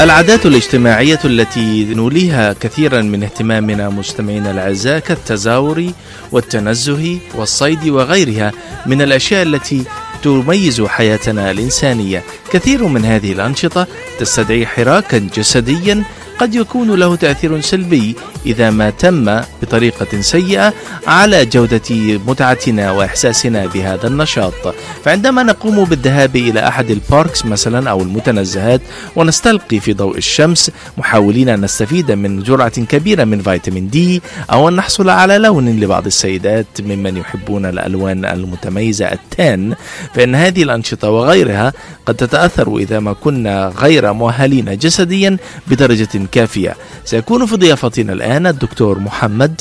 العادات الاجتماعية التي نوليها كثيرا من اهتمامنا مستمعينا الأعزاء كالتزاور والتنزه والصيد وغيرها من الأشياء التي تميز حياتنا الإنسانية. كثير من هذه الأنشطة تستدعي حراكا جسديا قد يكون له تأثير سلبي إذا ما تم بطريقة سيئة على جودة متعتنا وإحساسنا بهذا النشاط. فعندما نقوم بالذهاب إلى أحد الباركس مثلا أو المتنزهات ونستلقي في ضوء الشمس محاولين أن نستفيد من جرعة كبيرة من فيتامين دي أو أن نحصل على لون لبعض السيدات ممن يحبون الألوان المتميزة التان. فإن هذه الأنشطة وغيرها قد تتأثر إذا ما كنا غير مؤهلين جسديا بدرجة كافية سيكون في ضيافتنا الآن الدكتور محمد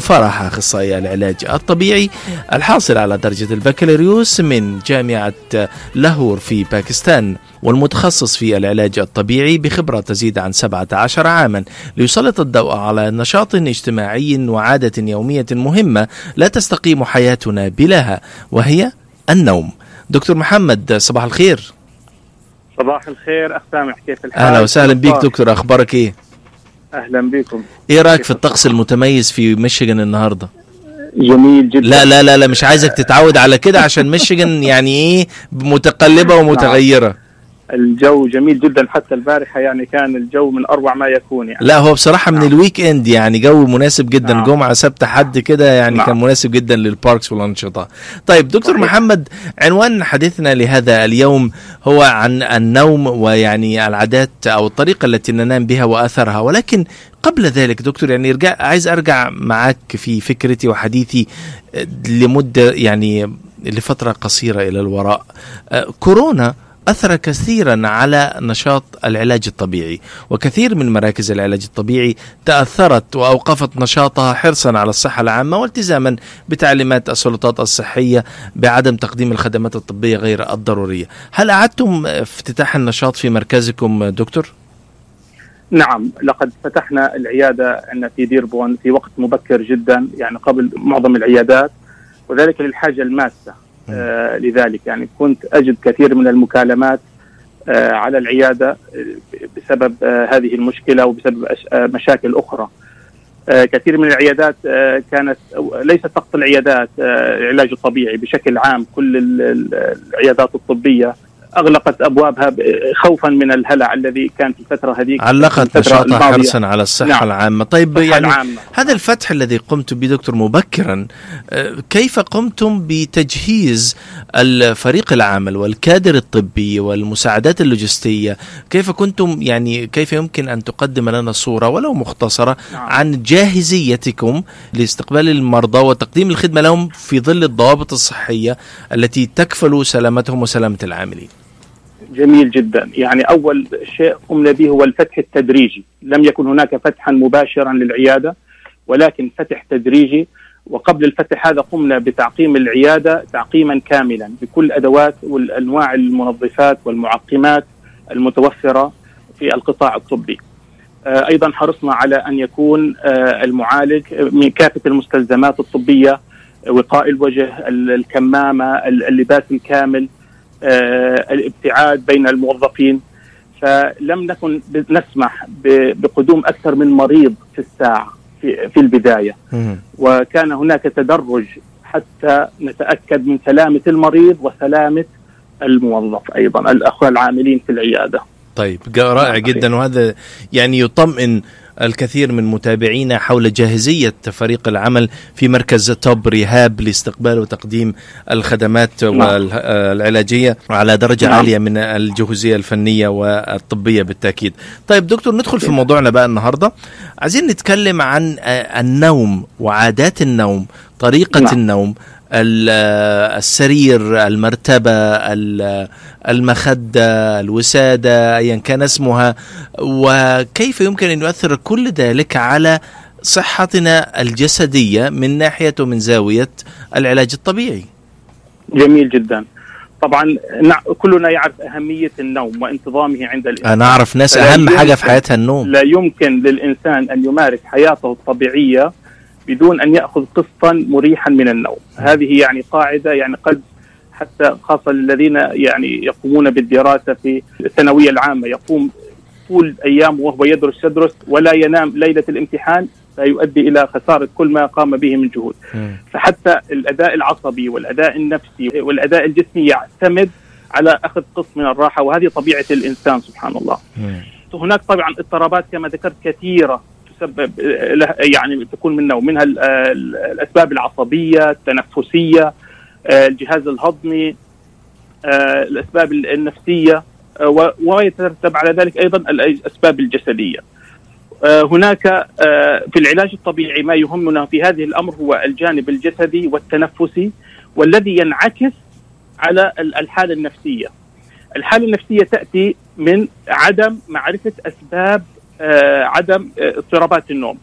فرح أخصائي العلاج الطبيعي الحاصل على درجة البكالوريوس من جامعة لاهور في باكستان والمتخصص في العلاج الطبيعي بخبرة تزيد عن 17 عاما. ليسلط الضوء على نشاط اجتماعي وعادة يومية مهمة لا تستقيم حياتنا بلاها وهي النوم. دكتور محمد صباح الخير. صباح الخير أخ سامح كيف الحال؟ أهلا وسهلا بيك دكتور أخبارك إيه؟ أهلا بكم إيه رأيك في الطقس المتميز في ميشيغان النهارده؟ جميل جدا لا لا لا لا مش عايزك تتعود على كده عشان ميشيغان يعني إيه متقلبة ومتغيرة الجو جميل جدا حتى البارحة يعني كان الجو من أروع ما يكون يعني لا هو بصراحة من ال weekend يعني جو مناسب جدا نعم. جمعه سبت حد كده يعني نعم. كان مناسب جدا لل parks والأنشطة طيب دكتور صحيح. محمد عنوان حديثنا لهذا اليوم هو عن النوم ويعني العادات أو الطريقة التي ننام بها واثرها ولكن قبل ذلك دكتور يعني ارجع عايز أرجع معاك في فكرتي وحديثي آه، لمدة يعني لفترة قصيرة إلى الوراء آه، كورونا أثر كثيرا على نشاط العلاج الطبيعي وكثير من مراكز العلاج الطبيعي تأثرت وأوقفت نشاطها حرصا على الصحة العامة والتزاما بتعليمات السلطات الصحية بعدم تقديم الخدمات الطبية غير الضرورية هل أعدتم افتتاح النشاط في مركزكم دكتور؟ نعم لقد فتحنا العيادة عندنا في ديربون في وقت مبكر جدا يعني قبل معظم العيادات وذلك للحاجة الماسة آه لذلك. يعني كنت أجد كثير من المكالمات آه على العيادة آه، بسبب آه هذه المشكلة وبسبب آه مشاكل أخرى. آه كثير من العيادات آه كانت أو ليست فقط العيادات آه العلاج الطبيعي بشكل عام. كل ال- ال- العيادات الطبية أغلقت أبوابها خوفا من الهلع الذي كان في الفترة هذه علقت نشاطها. حرصا على الصحة نعم. العامة طيب يعني العامة. هذا الفتح الذي قمت به دكتور مبكرا آه، كيف قمتم بتجهيز الفريق العمل والكادر الطبي والمساعدات اللوجستية كيف كنتم يعني كيف يمكن أن تقدم لنا صورة ولو مختصرة نعم. عن جاهزيتكم لاستقبال المرضى وتقديم الخدمة لهم في ظل الضوابط الصحية التي تكفل سلامتهم وسلامة العاملين جميل جدا. يعني أول شيء قمنا به هو الفتح التدريجي. لم يكن هناك فتحا مباشرا للعيادة ولكن فتح تدريجي. وقبل الفتح هذا قمنا بتعقيم العيادة تعقيما كاملا بكل أدوات والأنواع المنظفات والمعقمات المتوفرة في القطاع الطبي. آه، أيضا حرصنا على أن يكون آه، المعالج من كافة المستلزمات الطبية وقاء الوجه ال- الكمامة ال- اللباس الكامل الابتعاد بين الموظفين فلم نكن نسمح بقدوم أكثر من مريض في الساعة في, في البداية. وكان هناك تدرج حتى نتأكد من سلامة المريض وسلامة الموظف أيضا الأخوة العاملين في العيادة طيب رائع. جدا وهذا يعني يطمئن الكثير من متابعينا حول جاهزية فريق العمل في مركز توب ريهاب لاستقبال وتقديم الخدمات نعم. والعلاجية على درجة نعم. عالية من الجهوزية الفنية والطبية بالتأكيد طيب دكتور ندخل في نعم. موضوعنا بقى النهاردة عايزين نتكلم عن آه، النوم وعادات النوم طريقة نعم. النوم ال- السرير المرتبة ال- المخدة الوسادة أيا كان اسمها. وكيف يمكن أن يؤثر كل ذلك على صحتنا الجسدية من ناحية ومن زاوية العلاج الطبيعي؟ جميل جدا. طبعا كلنا يعرف أهمية النوم وانتظامه عند الإنسان. أنا أعرف ناس أهم حاجة في حياتها النوم. لا يمكن للإنسان أن يمارس حياته الطبيعية بدون أن يأخذ قسطا مريحا من النوم. هذه يعني قاعدة يعني قد حتى خاصة الذين يعني يقومون بالدراسة في الثانوية العامة يقوم طول ايامه وهو يدرس يدرس ولا ينام ليلة الامتحان فيؤدي إلى خسارة كل ما قام به من جهود. فحتى الأداء العصبي والأداء النفسي والأداء الجسمي يعتمد على أخذ قسط من الراحة وهذه طبيعة الإنسان سبحان الله. هناك طبعا اضطرابات كما ذكرت كثيرة. تسبب يعني تكون من نوع منها الأسباب العصبية التنفسية الجهاز الهضمي الأسباب النفسية ويترتب على ذلك أيضا الأسباب الجسدية آه، هناك آه، في العلاج الطبيعي ما يهمنا في هذه الأمر هو الجانب الجسدي والتنفسي والذي ينعكس على الحالة النفسية. الحالة النفسية تأتي من عدم معرفة أسباب آه، عدم اضطرابات النوم.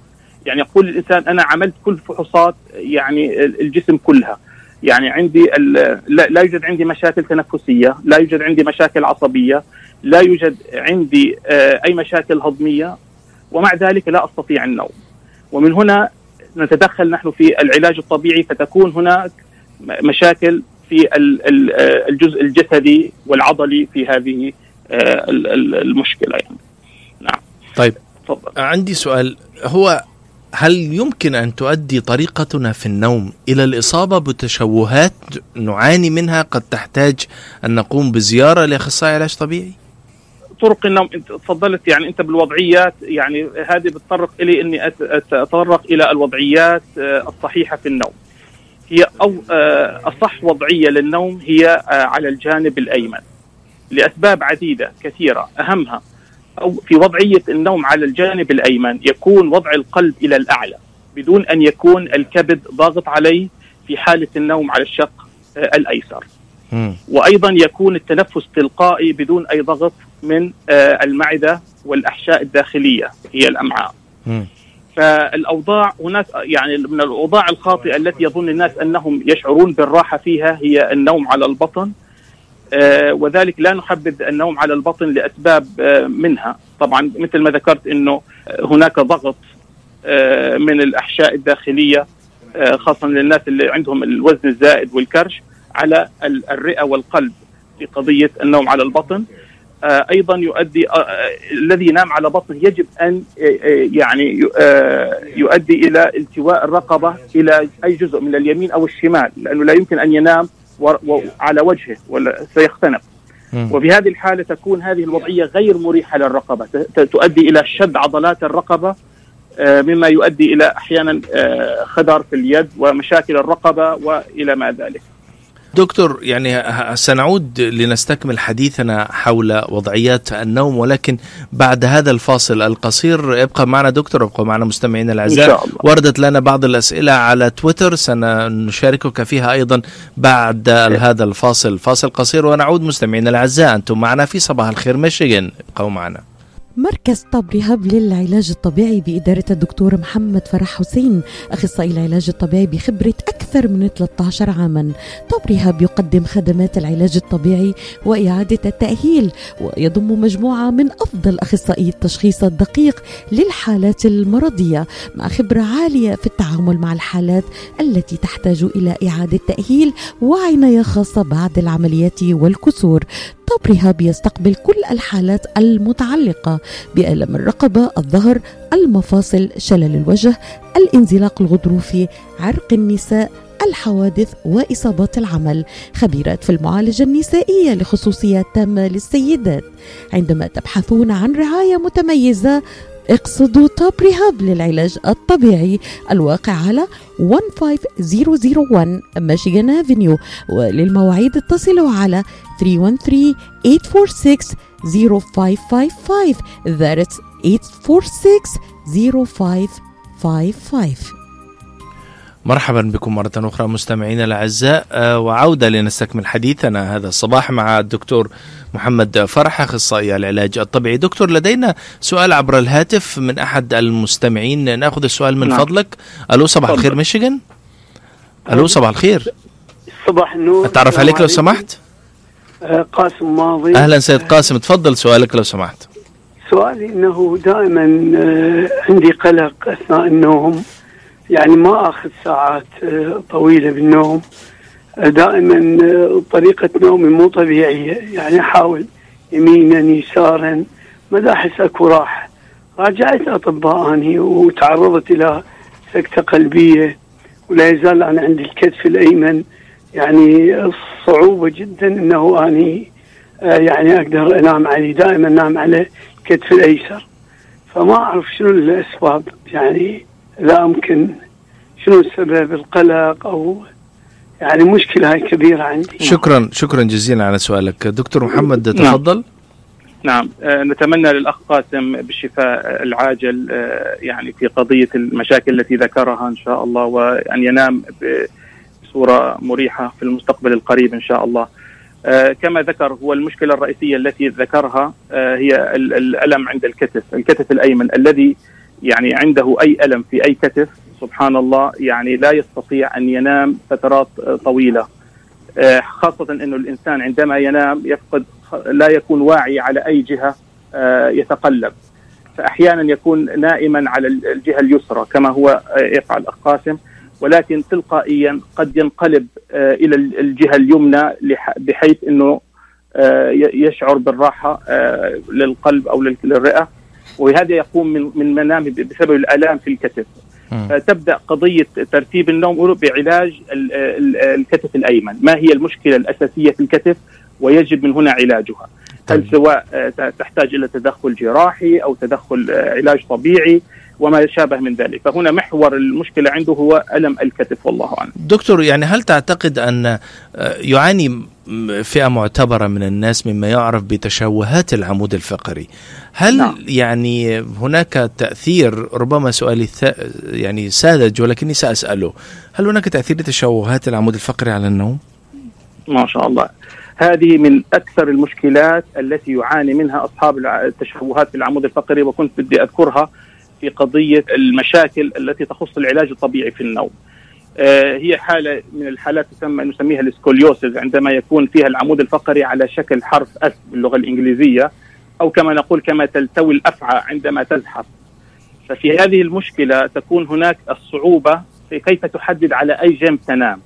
يعني يقول الإنسان أنا عملت كل فحوصات يعني الجسم كلها. يعني عندي لا يوجد عندي مشاكل تنفسية، لا يوجد عندي مشاكل عصبية، لا يوجد عندي أي مشاكل هضمية ومع ذلك لا أستطيع النوم ومن هنا نتدخل نحن في العلاج الطبيعي فتكون هناك مشاكل في الجزء الجسدي والعضلي في هذه آه، المشكلة يعني طيب فضل. عندي سؤال هو هل يمكن أن تؤدي طريقتنا في النوم إلى الإصابة بتشوهات نعاني منها قد تحتاج أن نقوم بزيارة لأخصائي علاج طبيعي؟ طرق النوم تفضلت يعني أنت بالوضعيات يعني هذه بتطرق إلي إني أتطرق إلى الوضعيات آه، الصحيحة في النوم. هي أو آه، أصح وضعية للنوم هي آه، على الجانب الأيمن. لأسباب عديدة كثيرة أهمها أو في وضعية النوم على الجانب الأيمن يكون وضع القلب إلى الأعلى بدون أن يكون الكبد ضاغط عليه في حالة النوم على الشق الأيسر. وأيضا يكون التنفس تلقائي بدون أي ضغط من آه، المعدة والأحشاء الداخلية هي الأمعاء. فالأوضاع هناك يعني من الأوضاع الخاطئة التي يظن الناس أنهم يشعرون بالراحة فيها هي النوم على البطن آه، وذلك لا نحبذ النوم على البطن لأسباب آه، منها. طبعا مثل ما ذكرت إنه هناك ضغط من الأحشاء الداخلية خاصه للناس اللي عندهم الوزن الزائد والكرش على الرئة والقلب في قضية النوم على البطن. آه، أيضا يؤدي آه، آه، الذي ينام على بطنه يجب أن يعني يؤدي إلى التواء الرقبة إلى أي جزء من اليمين أو الشمال لأنه لا يمكن أن ينام على وجهه ولا سيختنق. وفي هذه الحالة تكون هذه الوضعية غير مريحة للرقبة. تؤدي إلى شد عضلات الرقبة مما يؤدي إلى أحيانا خدر في اليد ومشاكل الرقبة وإلى ما ذلك. دكتور يعني سنعود لنستكمل حديثنا حول وضعيات النوم ولكن بعد هذا الفاصل القصير ابقى معنا دكتور ابقى معنا مستمعينا الأعزاء. وردت لنا بعض الأسئلة على تويتر سنشاركك فيها أيضا بعد هذا الفاصل. فاصل قصير ونعود مستمعينا الأعزاء أنتم معنا في صباح الخير ميشيغان. ابقوا معنا. مركز طب رهاب للعلاج الطبيعي بإدارة الدكتور محمد فرح حسين أخصائي العلاج الطبيعي بخبرة أكثر من 13 عاما. طب رهاب يقدم خدمات العلاج الطبيعي وإعادة التأهيل ويضم مجموعة من أفضل أخصائي التشخيص الدقيق للحالات المرضية مع خبرة عالية في التعامل مع الحالات التي تحتاج إلى إعادة تأهيل وعناية خاصة بعد العمليات والكسور. طب رهاب يستقبل كل الحالات المتعلقة بألم الرقبة، الظهر، المفاصل، شلل الوجه، الانزلاق الغضروفي، عرق النساء، الحوادث وإصابات العمل خبيرات في المعالجة النسائية لخصوصيات تامة للسيدات. عندما تبحثون عن رعاية متميزة اقصدوا توب ريهاب للعلاج الطبيعي الواقع على 15001 ميشيغان افنيو وللمواعيد اتصلوا على 313 846 0555 that's 846 0555 مرحبا بكم مرة أخرى مستمعينا الأعزاء. آه، وعودة لنستكمل حديثنا هذا الصباح مع الدكتور محمد فرح أخصائي العلاج الطبيعي. دكتور لدينا سؤال عبر الهاتف من أحد المستمعين. نأخذ السؤال من نعم. فضلك. ألو صباح الخير ميشيغان؟ ألو صباح الخير. صباح النور. أتعرف عليك لو سمحت؟ آه، قاسم ماضي. أهلا سيد قاسم. تفضل سؤالك لو سمحت. سؤالي أنه دائما آه، عندي قلق أثناء النوم. يعني ما آخذ ساعات آه، طويلة بالنوم. آه، دائما آه، طريقة نومي مو طبيعية. يعني أحاول يمينا يسارا ماذا أحس أكو راحة. راجعت أطباء أني وتعرضت إلى سكتة قلبية ولا يزال أنا عندي الكتف الأيمن. يعني صعوبة جدا أنه أني آه، يعني أقدر أنام عليه. دائما أنام على الكتف الأيسر. فما أعرف شنو الأسباب. يعني لا أمكن شنو السبب القلق أو يعني مشكلة هاي كبيرة عندي؟ شكرا شكرا جزيلا على سؤالك. دكتور محمد نعم. تفضل. نعم. آه، نتمنى للأخ قاسم بالشفاء العاجل آه، يعني في قضية المشاكل التي ذكرها إن شاء الله وأن ينام بصورة مريحة في المستقبل القريب إن شاء الله. آه، كما ذكر هو المشكلة الرئيسية التي ذكرها آه، هي ال- الألم عند الكتف الكتف الأيمن الذي يعني عنده أي ألم في أي كتف سبحان الله يعني لا يستطيع أن ينام فترات آه، طويلة. آه، خاصة أنه الإنسان عندما ينام يفقد لا يكون واعي على أي جهة آه، يتقلب. فأحيانا يكون نائما على الجهة اليسرى كما هو يفعل الأخ قاسم ولكن تلقائيا قد ينقلب إلى الجهة اليمنى بحيث ي- يشعر بالراحة آه، للقلب أو لل- للرئة. وهذا يقوم من من منامه بسبب الآلام في الكتف. مم. فتبدا قضية ترتيب النوم بعلاج ال- ال- الكتف الأيمن. ما هي المشكلة الأساسية في الكتف؟ ويجب من هنا علاجها. هل طيب. سواء آه، تحتاج إلى تدخل جراحي أو تدخل آه، علاج طبيعي وما شابه من ذلك. فهنا محور المشكلة عنده هو ألم الكتف والله أعلم. دكتور يعني هل تعتقد أن آه، يعاني فئة معتبرة من الناس مما يعرف بتشوهات العمود الفقري هل نعم. يعني هناك تأثير ربما سؤالي يعني ساذج ولكني سأسأله هل هناك تأثير لتشوهات العمود الفقري على النوم؟ ما شاء الله هذه من أكثر المشكلات التي يعاني منها أصحاب الع- التشوهات في العمود الفقري وكنت بدي أذكرها في قضية المشاكل التي تخص العلاج الطبيعي في النوم. آه، هي حالة من الحالات تسمى نسميها ال scoliosis عندما يكون فيها العمود الفقري على شكل حرف S باللغة الإنجليزية أو كما نقول كما تلتوي الأفعى عندما تزحف. ففي هذه المشكلة تكون هناك الصعوبة في كيف تحدد على أي جنب تنام.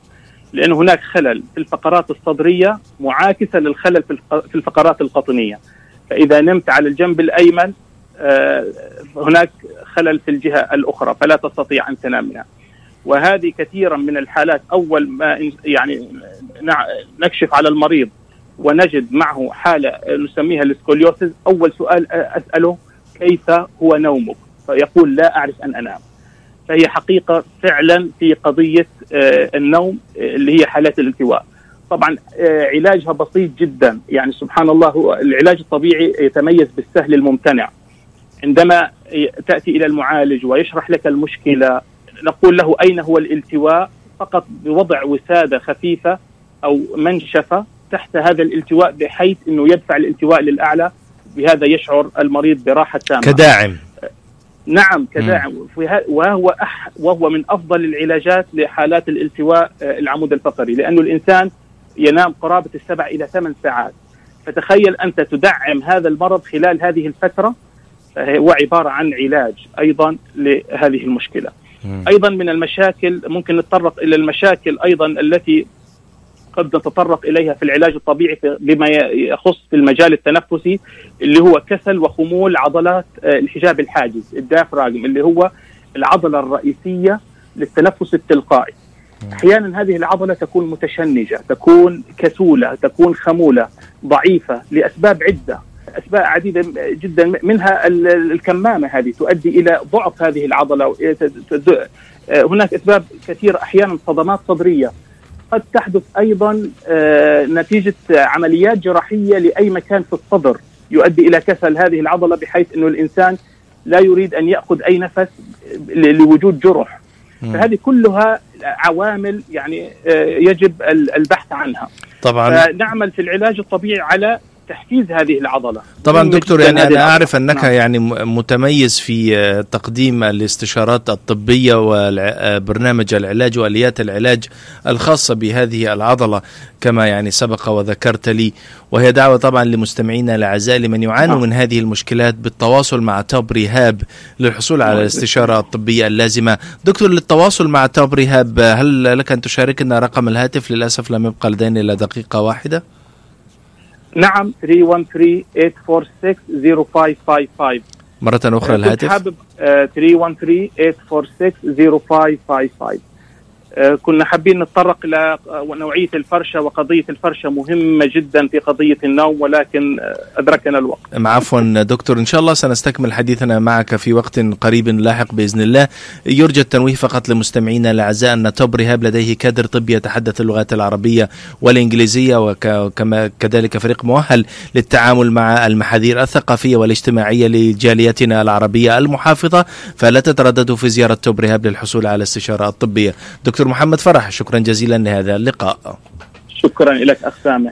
لأن هناك خلل في الفقرات الصدرية معاكسة للخلل في الفقرات القطنية فإذا نمت على الجنب الأيمن آه، هناك خلل في الجهة الأخرى فلا تستطيع أن تنام منها وهذه كثيرا من الحالات أول ما يعني نكشف على المريض ونجد معه حالة نسميها السكوليوسيس أول سؤال أسأله كيف هو نومك؟ فيقول لا أعرف أن أنام. فهي حقيقة فعلا في قضية آه، النوم آه، اللي هي حالات الالتواء طبعا آه، علاجها بسيط جدا. يعني سبحان الله هو العلاج الطبيعي يتميز بالسهل الممتنع. عندما ي- تأتي إلى المعالج ويشرح لك المشكلة نقول له أين هو الالتواء؟ فقط بوضع وسادة خفيفة أو منشفة تحت هذا الالتواء بحيث أنه يدفع الالتواء للأعلى. بهذا يشعر المريض براحة تامة. كداعم. نعم كداعم. وهو أح وهو من أفضل العلاجات لحالات الالتواء آه، العمود الفقري لأنه الإنسان ينام قرابة السبع إلى ثمان ساعات. فتخيل أنت تدعم هذا المرض خلال هذه الفترة فهو عبارة عن علاج أيضا لهذه المشكلة. أيضا من المشاكل ممكن نتطرق إلى المشاكل أيضا التي قد نتطرق إليها في العلاج الطبيعي بما يخص في المجال التنفسي اللي هو كسل وخمول عضلات آه، الحجاب الحاجز الدافراجم اللي هو العضلة الرئيسية للتنفس التلقائي. أحيانا هذه العضلة تكون متشنجة، تكون كسولة، تكون خمولة، ضعيفة لأسباب عدة، اسباب عديدة جدا منها ال- ال- الكمامة هذه تؤدي إلى ضعف هذه العضلة. آه، هناك أسباب كثيرة. أحيانا صدمات صدرية. قد تحدث أيضا آه، نتيجة عمليات جراحية لأي مكان في الصدر يؤدي إلى كسل هذه العضلة بحيث إنه الإنسان لا يريد أن يأخذ أي نفس لوجود جرح. فهذه كلها عوامل يعني آه، يجب ال- البحث عنها. طبعا. فنعمل في العلاج الطبيعي على تحفيز هذه العضلة طبعا دكتور يعني أنا. أعرف أنك نعم. يعني متميز في آه، تقديم الاستشارات الطبية وبرنامج العلاج وآليات العلاج الخاصة بهذه العضلة كما يعني سبق وذكرت لي وهي دعوة طبعا لمستمعينا الأعزاء لمن يعانوا نعم. من هذه المشكلات بالتواصل مع توب ريهاب للحصول على نعم. الاستشارة الطبية اللازمة دكتور للتواصل مع توب ريهاب آه، هل لك أن تشاركنا رقم الهاتف للأسف لم يبقى لدينا إلا دقيقة واحدة نعم 313-846-0555 مرة أخرى الهاتف. حابب 313-846-0555 كنا حابين نتطرق إلى آه، نوعية الفرشة وقضية الفرشة مهمة جدا في قضية النوم ولكن آه، أدركنا الوقت. عفوا دكتور. إن شاء الله سنستكمل حديثنا معك في وقت قريب لاحق بإذن الله. يرجى التنويه فقط لمستمعينا الأعزاء أن توب رهاب لديه كادر طبي يتحدث اللغات العربية والإنجليزية وكما كذلك فريق مؤهل للتعامل مع المحاذير الثقافية والاجتماعية لجاليتنا العربية المحافظة. فلا تترددوا في زيارة توب رهاب للحصول على استشارة الطبية. دكتور محمد فرح شكرا جزيلا لهذا اللقاء شكرا لك أخ سامح.